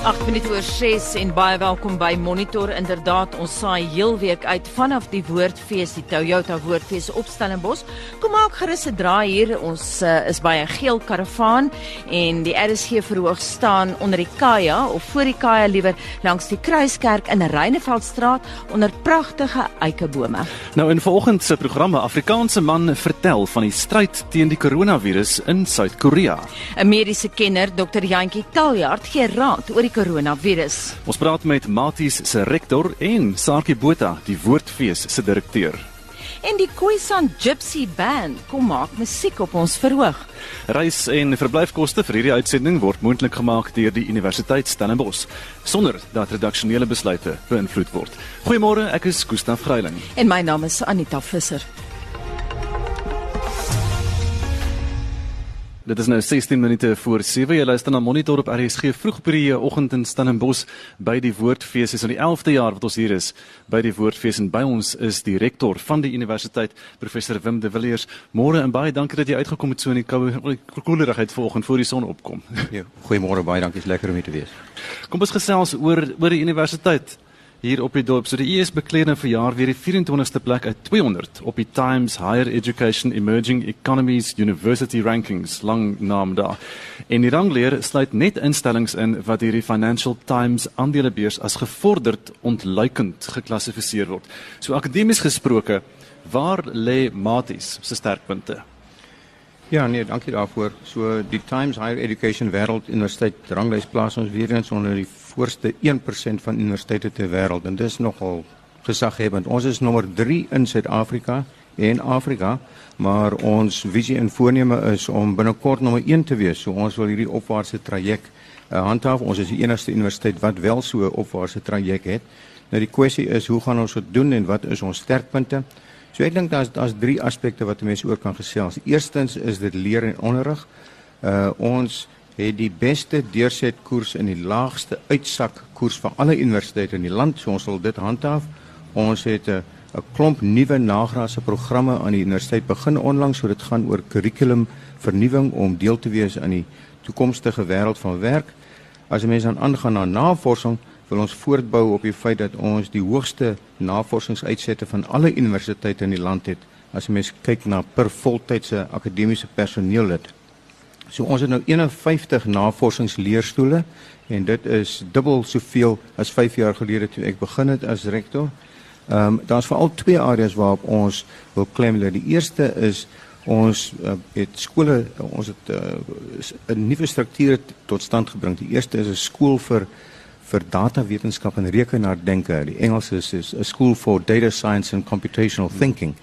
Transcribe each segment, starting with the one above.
8 minute oor 6 en baie welkom by Monitor. Inderdaad, ons saai heel week uit vanaf die Woordfees, die Toyota Woordfees op Stellenbosch. Kom maak gerus 'n draai hier. Ons uh, is by 'n geel karavaan en die RSG verhoog staan onder die Kaja of voor die Kaja liewer langs die Kruiskerk in Reineveldstraat onder pragtige eikebome. Nou in vanoggend se programme Afrikaanse man vertel van die stryd teen die koronavirus in Suid-Korea. 'n Mediese kenner, Dr. Jantjie Taljaard, gee raad oor die koronavirus. Ons praat met Maties se rektor en Saartjie Botha, die Woordfees se direkteur. En die Khoisan Gypsy Band kom maak musiek op ons verhoog. Reis en verblyfkoste vir hierdie uitsending word moontlik gemaak deur die Universiteit Stellenbosch sonder dat redaksionele besluite beïnvloed word. Goeiemôre, ek is Gustaf Greiling. En my naam is Anita Visser. Dit is nou 16 minute voor 7. Jy luister na Monitor op RSG vroeg by die oggend in Stellenbosch by die Woordfees. Dit is al die 11de jaar wat ons hier is by die Woordfees en by ons is die rektor van die universiteit, professor Wim de Villiers. Môre en baie dankie dat jy uitgekom het so in die koue koelerigheid vanoggend voor die son opkom. Ja, goeiemôre, baie dankie, is lekker om hier te wees. Kom ons gesels oor oor die universiteit hier op die dorp. So die US bekleed nou verjaar weer die 24ste plek uit 200 op die Times Higher Education Emerging Economies University Rankings, lang naam daar. En die rangleer sluit net instellings in wat deur die Financial Times aandelebeurs as gevorderd ontluikend geklassifiseer word. So akademies gesproke, waar lê Maties se sterkpunte? Ja, nee, dankie daarvoor. So die Times Higher Education Wêreld Universiteit ranglys plaas ons weer eens onder die voorste 1% van universiteite ter wêreld en dis nogal gesaghebend. Ons is nommer 3 in Suid-Afrika en Afrika, maar ons visie en voorneme is om binnekort nommer 1 te wees. So ons wil hierdie opwaartse traject uh, handhaaf. Ons is die enigste universiteit wat wel so 'n opwaartse traject het. Nou die kwessie is hoe gaan ons dit doen en wat is ons sterkpunte? So ek dink daar's daar's drie aspekte wat mense oor kan gesels. Eerstens is dit leer en onderrig. Uh ons het die beste deursetkoers en die laagste uitsakkoers van alle universiteite in die land. So ons wil dit handhaaf. Ons het 'n 'n klomp nuwe nagraadse programme aan die universiteit begin onlangs, so dit gaan oor kurrikulum vernuwing om deel te wees aan die toekomstige wêreld van werk. As mense dan aangaan na navorsing, wil ons voortbou op die feit dat ons die hoogste navorsingsuitsette van alle universiteite in die land het. As mens kyk na per voltydse akademiese personeel het. So ons het nou 51 navorsingsleerstoele en dit is dubbel soveel as 5 jaar gelede toe ek begin het as rektor. Ehm um, daar's veral twee areas waarop ons wil klem lê. Die eerste is ons uh, het skole ons het uh, 'n nuwe struktuur tot stand gebring. Die eerste is 'n skool vir vir datawetenskap en rekenaardenke. Die Engels is 'n school for data science and computational thinking.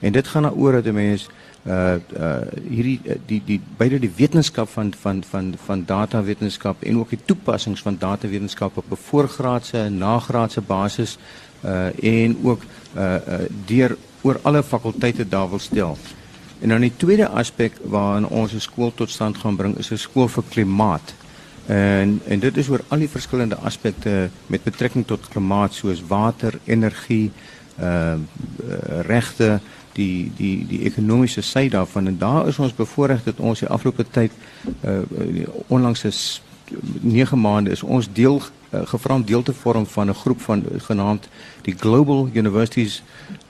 En dit gaan daaroor dat 'n mens uh uh hierdie uh, die die beide die wetenskap van van van van datawetenskap en ook die toepassings van datawetenskap op 'n voorgraadse en nagraadse basis uh en ook uh, uh deur oor alle fakulteite daar wil stel. En dan die tweede aspek waarna ons 'n skool tot stand gaan bring is 'n skool vir klimaat. En en dit is oor al die verskillende aspekte met betrekking tot klimaat soos water, energie, uh regte die die die ekonomiese sy daarvan. En daar is ons bevoorreg dat ons die afgelope tyd uh onlangs is 9 maande is ons deel uh, gevra om deel te vorm van 'n groep van genaamd die Global Universities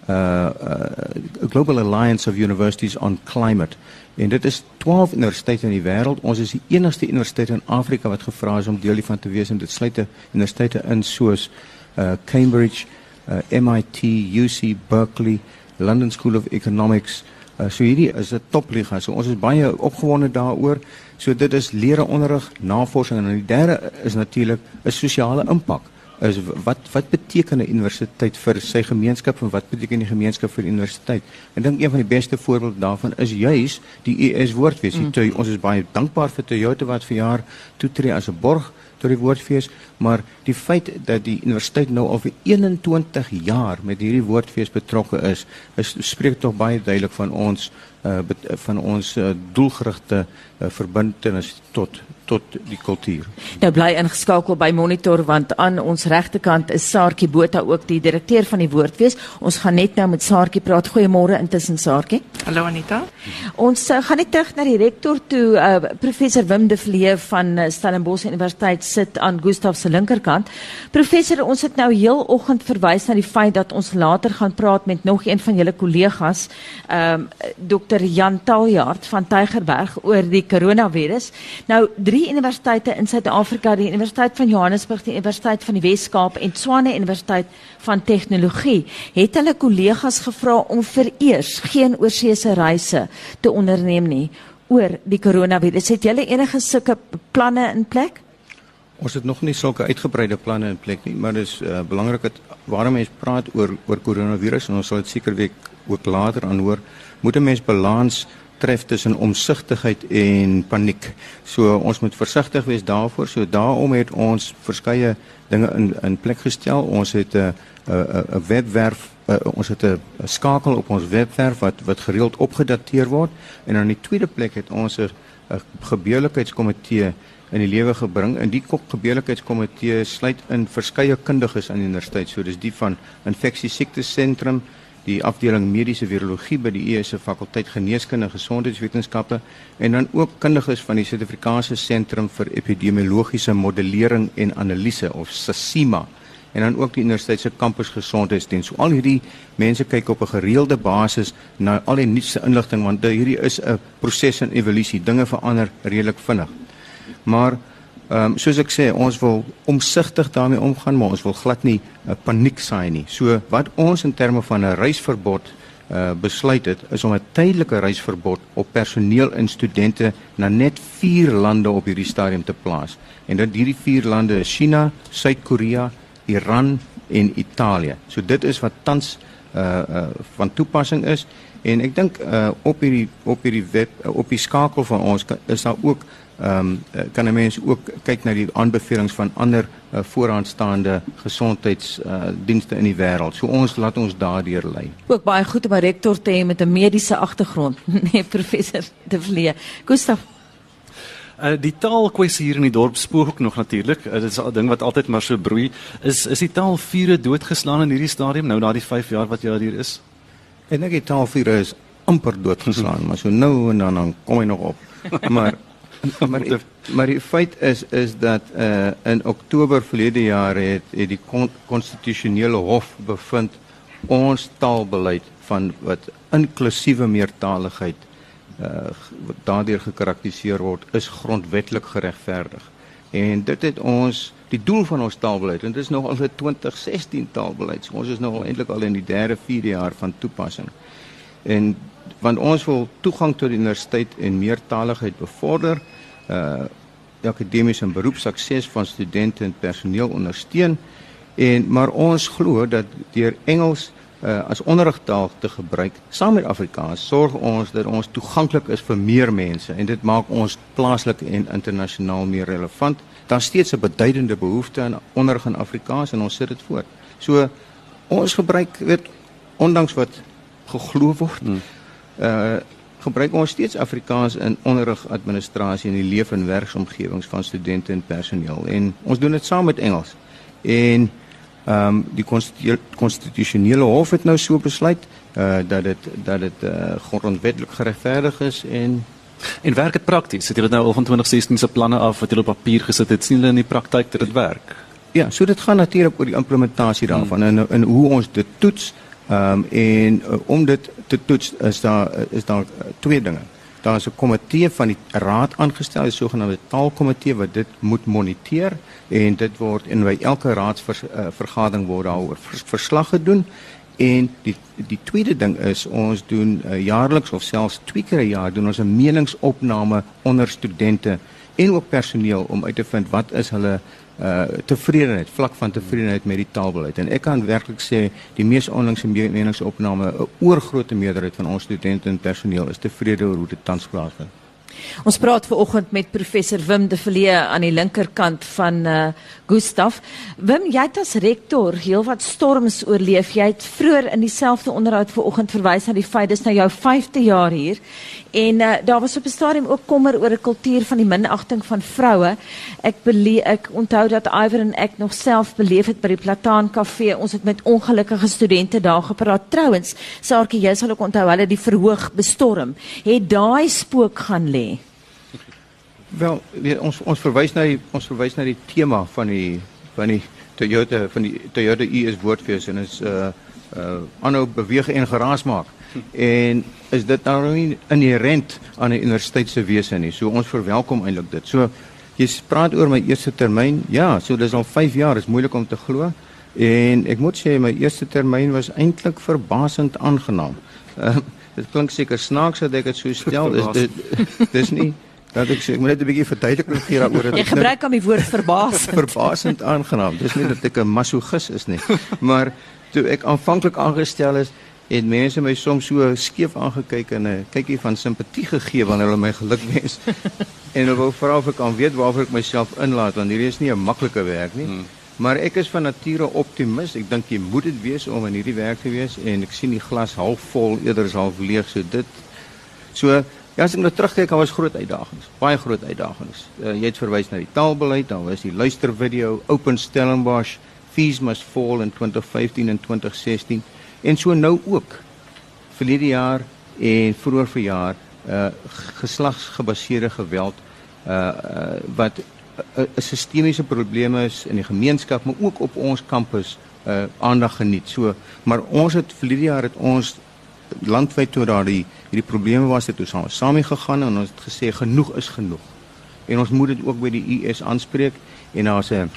uh, uh Global Alliance of Universities on Climate. En dit is 12 universiteite in die wêreld ons is die enigste universiteit in Afrika wat gevra is om deel hiervan te wees. En dit sluit universiteite in soos uh Cambridge uh, MIT UC Berkeley London School of Economics. Uh, so hierdie is 'n topliga. So ons is baie opgewonde daaroor. So dit is leer onderrig, navorsing en die derde is natuurlik 'n sosiale impak. Is wat wat beteken 'n universiteit vir sy gemeenskap en wat beteken die gemeenskap vir die universiteit? Ek dink een van die beste voorbeelde daarvan is juis die ES woordfees. Mm. Ons is baie dankbaar vir Toyota wat vir jaar toetree as 'n borg tot die woordfees, maar die feit dat die universiteit nou al vir 21 jaar met hierdie woordfees betrokke is, is spreek tog baie duidelik van ons uh, van ons uh, doelgerigte uh, verbintenis tot tot die kultuur. Nou bly ingeskakel by Monitor want aan ons regterkant is Saartjie Botha ook die direkteur van die Woordfees. Ons gaan net nou met Saartjie praat. Goeiemôre intussen Saartjie. Hallo Anita. Ons uh, gaan net terug na die rektor toe uh, professor Wim de Vlee van uh, Stellenbosch Universiteit sit aan Gustaf se linkerkant. Professor, ons het nou heel oggend verwys na die feit dat ons later gaan praat met nog een van julle kollegas, ehm um, Dr. Jan Taljaard van Tygerberg oor die koronavirus. Nou drie universiteite in Suid-Afrika, die Universiteit van Johannesburg, die Universiteit van die Wes-Kaap en Tshwane Universiteit van Tegnologie, het hulle kollegas gevra om vereers geen oorseese reise te onderneem nie oor die koronavirus. Het julle enige sulke planne in plek? Ons het nog nie sulke uitgebreide planne in plek nie, maar dis uh, belangrik dat waarom mense praat oor oor koronavirus en ons sal dit seker week ook later aanhoor, moet 'n mens balans tref tussen omsigtigheid en paniek. So ons moet versigtig wees daarvoor. So daarom het ons verskeie dinge in in plek gestel. Ons het 'n 'n 'n webwerf uh, ons het 'n skakel op ons webwerf wat wat gereeld opgedateer word en dan in die tweede plek het ons 'n gebeurlikheidskomitee in die lewe gebring. En die gebeurlikheidskomitee sluit in verskeie kundiges aan die universiteit. So dis die van infeksie siektes sentrum die afdeling mediese virologie by die ES se fakulteit geneeskunde en gesondheidswetenskappe en dan ook kundiges van die Suid-Afrikaanse sentrum vir epidemiologiese modellering en analise of SASIMA en dan ook die universiteit se kampus gesondheidsdiens. So al hierdie mense kyk op 'n gereelde basis na al die nuutste inligting want hierdie is 'n proses in evolusie. Dinge verander redelik vinnig. Maar Ehm um, soos ek sê, ons wil omsigtig daarmee omgaan, maar ons wil glad nie 'n uh, paniek saai nie. So wat ons in terme van 'n reisverbod uh besluit het is om 'n tydelike reisverbod op personeel en studente na net 4 lande op hierdie stadium te plaas. En dit hierdie 4 lande is China, Suid-Korea, Iran en Italië. So dit is wat tans uh uh van toepassing is en ek dink uh op hierdie op hierdie web uh, op die skakel van ons is daar ook ehm um, kan 'n mens ook kyk na die aanbevelings van ander uh, vooraanstaande gesondheidsdienste uh, in die wêreld. So ons laat ons daardeur lei. Ook baie goed om 'n rektor te hê met 'n mediese agtergrond, nee professor De Vlee. Gustaf Uh, die taalkwessie hier in die dorp spook ook nog natuurlik. Uh, dit is 'n ding wat altyd maar so broei. Is is die taalvure doodgeslaan in hierdie stadium nou na die 5 jaar wat jy hier is? Ek dink die taalvure is amper doodgeslaan, maar so nou en dan dan kom hy nog op. Maar maar die, maar die feit is is dat uh in Oktober verlede jaar het het die konstitusionele hof bevind ons taalbeleid van wat inklusiewe meertaligheid uh daardeur gekarakteriseer word is grondwetlik geregverdig. En dit het ons die doel van ons taalbeleid en dit is nog al 'n 2016 taalbeleid. So ons is nog eintlik al in die derde, vierde jaar van toepassing. En want ons wil toegang tot die universiteit en meertaligheid bevorder uh akademiese en beroepssukses van studente en personeel ondersteun en maar ons glo dat deur Engels uh as onderrigtaal te gebruik saam met Afrikaans sorg ons dat ons toeganklik is vir meer mense en dit maak ons plaaslik en internasionaal meer relevant. Daar's steeds 'n beduidende behoefte aan onderrig in Afrikaans en ons sit dit voort. So ons gebruik weet ondanks wat geglo word hmm. uh gebruik ons steeds Afrikaans in onderrig, administrasie en die leef en werksomgewings van studente en personeel en ons doen dit saam met Engels. En ehm um, die konstitusionele hof het nou so besluit uh dat dit dat dit uh grondwetlik geregverdig is en en werk dit prakties. Het julle nou al van 2016 se planne af wat julle op papier gesit het, sien hulle in die praktyk dat dit werk? Ja, so dit gaan natuurlik oor die implementasie daarvan hmm. en en hoe ons dit toets. Ehm um, en uh, om dit te toets is daar is daar uh, twee dinge. Daar is 'n komitee van die raad aangestel, die sogenaamde taalkomitee wat dit moet moniteer en dit word in by elke raadsvergadering uh, word daaroor vers, verslag gedoen. En die die tweede ding is ons doen uh, jaarliks of selfs twee keer 'n jaar doen ons 'n meningsopname onder studente en ook personeel om uit te vind wat is hulle uh tevredenheid, vlak van tevredenheid met die taalbeleid. En ek kan werklik sê die mees onlangse meningsopname, 'n oorgrootste meerderheid van ons studente en personeel is tevrede oor hoe dit tans. Ons praat ver oggend met professor Wim de Villiers aan die linkerkant van uh Gustaf. Wim, jy het as rektor heelwat storms oorleef. Jy het vroeër in dieselfde onderhoud ver oggend verwys na die feit dis nou jou 5de jaar hier en uh daar was op 'n stadium ook kommer oor 'n kultuur van die minagting van vroue. Ek beleef ek onthou dat Iver en ek nog self beleef het by die Plataan Kafee. Ons het met ongelukkige studente daar gepraat. Trouwens, Saartjie, jy sal ook onthou hulle die verhoog bestorm. Het daai spook gaan lê? Wel, weet, ons ons verwys na die ons verwys na die tema van die van die Toyota van die Toyota US woordfees en is uh uh aanhou beweeg en geraas maak. En is dit nou nie inherent aan 'n universiteit se wese nie. So ons verwelkom eintlik dit. So jy praat oor my eerste termyn. Ja, so dis al 5 jaar. Is moeilik om te glo. En ek moet sê my eerste termyn was eintlik verbasend aangenaam. Uh, dit klink seker snaaks dat ek dit so stel. Is dit dis nie Dat ek sê ek moet net 'n bietjie verduideliking gee daaroor dat Jy gebruik aan die woord verbaas. verbasend aangenaam. Dis nie dat ek 'n masogis is nie, maar toe ek aanvanklik aangestel is, het mense my soms so skeef aangekyk en 'n kykie van simpatie gegee wanneer hulle my gelukwens. en hulle wou vra of ek kan weet waarvoor ek myself inlaat want hierdie is nie 'n maklike werk nie. Hmm. Maar ek is van nature optimis. Ek dink jy moet dit wees om in hierdie werk te wees en ek sien die glas half vol eerder as half leeg. So dit so Ja, as ek nou terugkyk, daar was groot uitdagings, baie groot uitdagings. Uh, jy het verwys na die taalbeleid, daar was die luistervideo, Open Stellenbosch, Fees Must Fall in 2015 en 2016 en so nou ook verlede jaar en vroeër verjaar uh geslagsgebaseerde geweld uh, uh wat 'n uh, sistemiese probleem is in die gemeenskap maar ook op ons kampus uh aandag geniet. So, maar ons het verlede jaar het ons landwyd toe daar die hierdie probleme was het ons saam saam gegaan en ons het gesê genoeg is genoeg. En ons moet dit ook by die US aanspreek en daar's 'n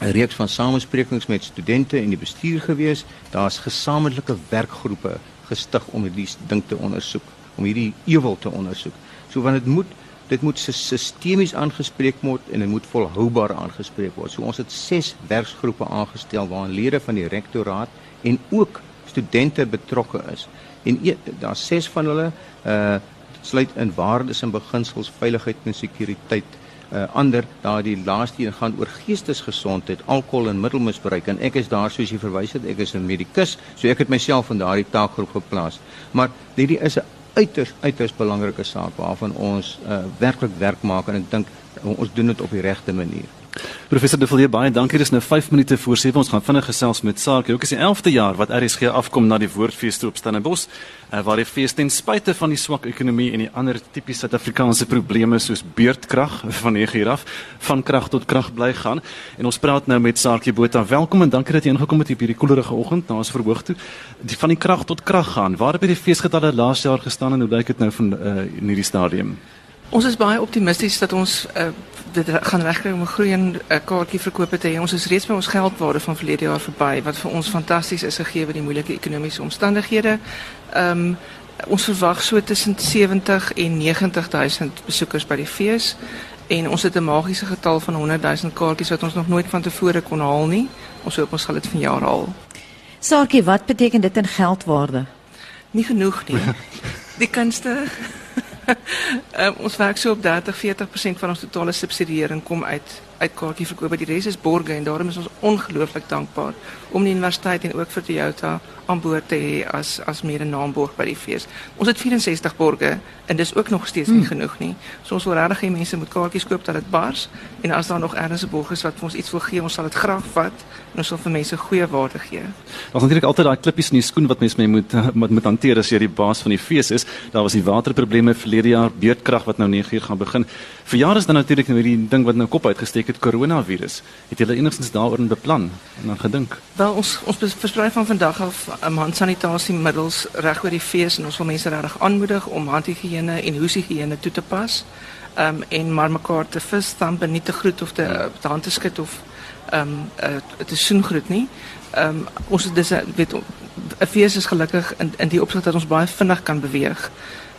'n reeks van samesprekings met studente en die bestuur gewees. Daar's gesamentlike werkgroepe gestig om hierdie ding te ondersoek, om hierdie ewel te ondersoek. So want dit moet dit moet sistemies aangespreek word en dit moet volhoubaar aangespreek word. So ons het 6 werksgroepe aangestel waarin lede van die rektoraat en ook studente betrokke is en e, daar's ses van hulle uh sluit in waardes en beginsels veiligheid en sekuriteit. Uh ander daardie laaste een gaan oor geestesgesondheid alkohol en middelmisbruik. En ek is daar soos jy verwys het ek is 'n medikus so ek het myself in daardie taakgroep geplaas. Maar hierdie is 'n uiters uiters belangrike saak waarvan ons uh werklik werk maak en ek dink ons doen dit op die regte manier Professor De Villiers, baie dankie. Dis nou 5 minute voor 7. Ons gaan vinnig gesels met Saak. Ook is die 11de jaar wat RSG afkom na die Woordfees toe op Stellenbosch, uh, waar die fees ten spyte van die swak ekonomie en die ander tipies Suid-Afrikaanse probleme soos beurtkrag van 9 uur af van krag tot krag bly gaan. En ons praat nou met Saakie Botha. Welkom en dankie dat jy ingekom het hier hierdie koelerige oggend na ons verhoog toe. Die van die krag tot krag gaan. Waar het by die feesgetalle laas jaar gestaan en hoe lyk dit nou van uh, in hierdie stadium? Ons is baie optimisties dat ons uh, dit gaan regkry om 'n groeiende uh, kaartjie verkoop te hê. Ons is reeds by ons geldwaarde van verlede jaar verby wat vir ons fantasties is gegee met die moeilike ekonomiese omstandighede. Ehm um, ons verwag so tussen 70 en 90 000 besoekers by die fees en ons het 'n magiese getal van 100 000 kaartjies wat ons nog nooit van tevore kon haal nie. Ons hoop ons sal dit vanjaar haal. Saartjie, wat beteken dit in geldwaarde? Nie genoeg nie. Die kunste um, ons werk so op 30 40% van ons totale subsidiering kom uit uit kaartjie verkoop. Die res is borge en daarom is ons ongelooflik dankbaar om die universiteit en ook vir Toyota aan boord te hê as as mede naamborg by die fees. Ons het 64 borge en dis ook nog steeds nie hmm. genoeg nie. So ons wil regtig hê mense moet kaartjies koop dat dit bars en as daar nog ergens 'n borg is wat vir ons iets wil gee, ons sal dit graag vat en ons sal vir mense goeie waarde gee. Daar's natuurlik altyd daai klippies in die skoen wat mense mee moet moet, moet hanteer as jy die baas van die fees is. Daar was die waterprobleme verlede jaar, beurtkrag wat nou 9 uur gaan begin. Verjaar is dan natuurlik nou hierdie ding wat nou kop uitgesteek het koronavirus. Het julle enigstens daaroor beplan en dan gedink? Wel ons ons versprei van vandag af um, handsanitasiemiddels reg oor die fees en ons wil mense regtig aanmoedig om handhigiëne en hoeshigiëne toe te pas. Ehm um, en maar mekaar te vis dan nie te groet of te ja. te hand te skud of ehm um, uh, te soen groet nie. Ehm um, ons dis weet 'n fees is gelukkig in in die opsig dat ons baie vinnig kan beweeg.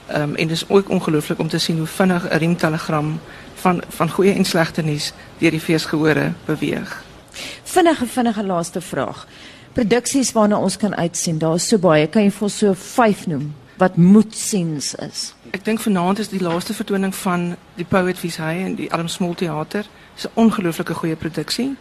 Ehm um, en dit is ook ongelooflik om te sien hoe vinnig 'n riemtelegram van van goeie en slegte nuus deur die feesgehore beweeg. Vinnige vinnige laaste vraag. Produksies waarna ons kan uitsien. Daar is so baie. Kan jy vir so 5 noem wat moedsiens is. Ek dink vanaand is die laaste vertoning van die Poet Visay in die Arm Small Theater. Dis 'n ongelooflike goeie produksie.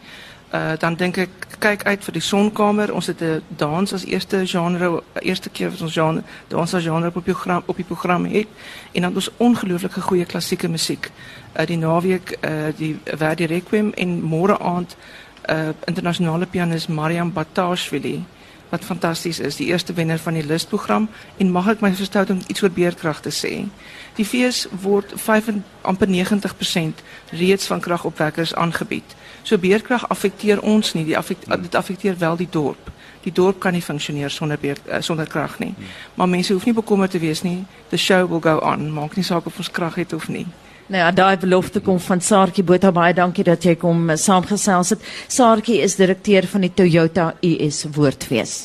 Uh dan dink ek kyk uit vir die Sonkamer. Ons het dans as eerste genre, eerste keer wat ons genre dans as genre op die program op die program het en dan ons ongelooflike goeie klassieke musiek. Uh die naweek uh die Verdi Requiem en môre aand uh internasionale pianis Mariam Batashvili wat fantasties is, die eerste wenner van die lustprogram en mag ek my verstout om iets oor beerkrag te sê. Die fees word 5 amper 90% reeds van kragopwekkers aangebied. So beerkrag affekteer ons nie, die affekteer, dit affekteer wel die dorp. Die dorp kan nie funksioneer sonder beer, uh, sonder krag nie. Maar mense hoef nie bekommerd te wees nie. The show will go on. Maak nie saak of ons krag het of nie. Nou ja, daai belofte kom van Saartjie Botha baie dankie dat jy kom uh, saamgesels het. Saartjie is direkteur van die Toyota US Woordfees.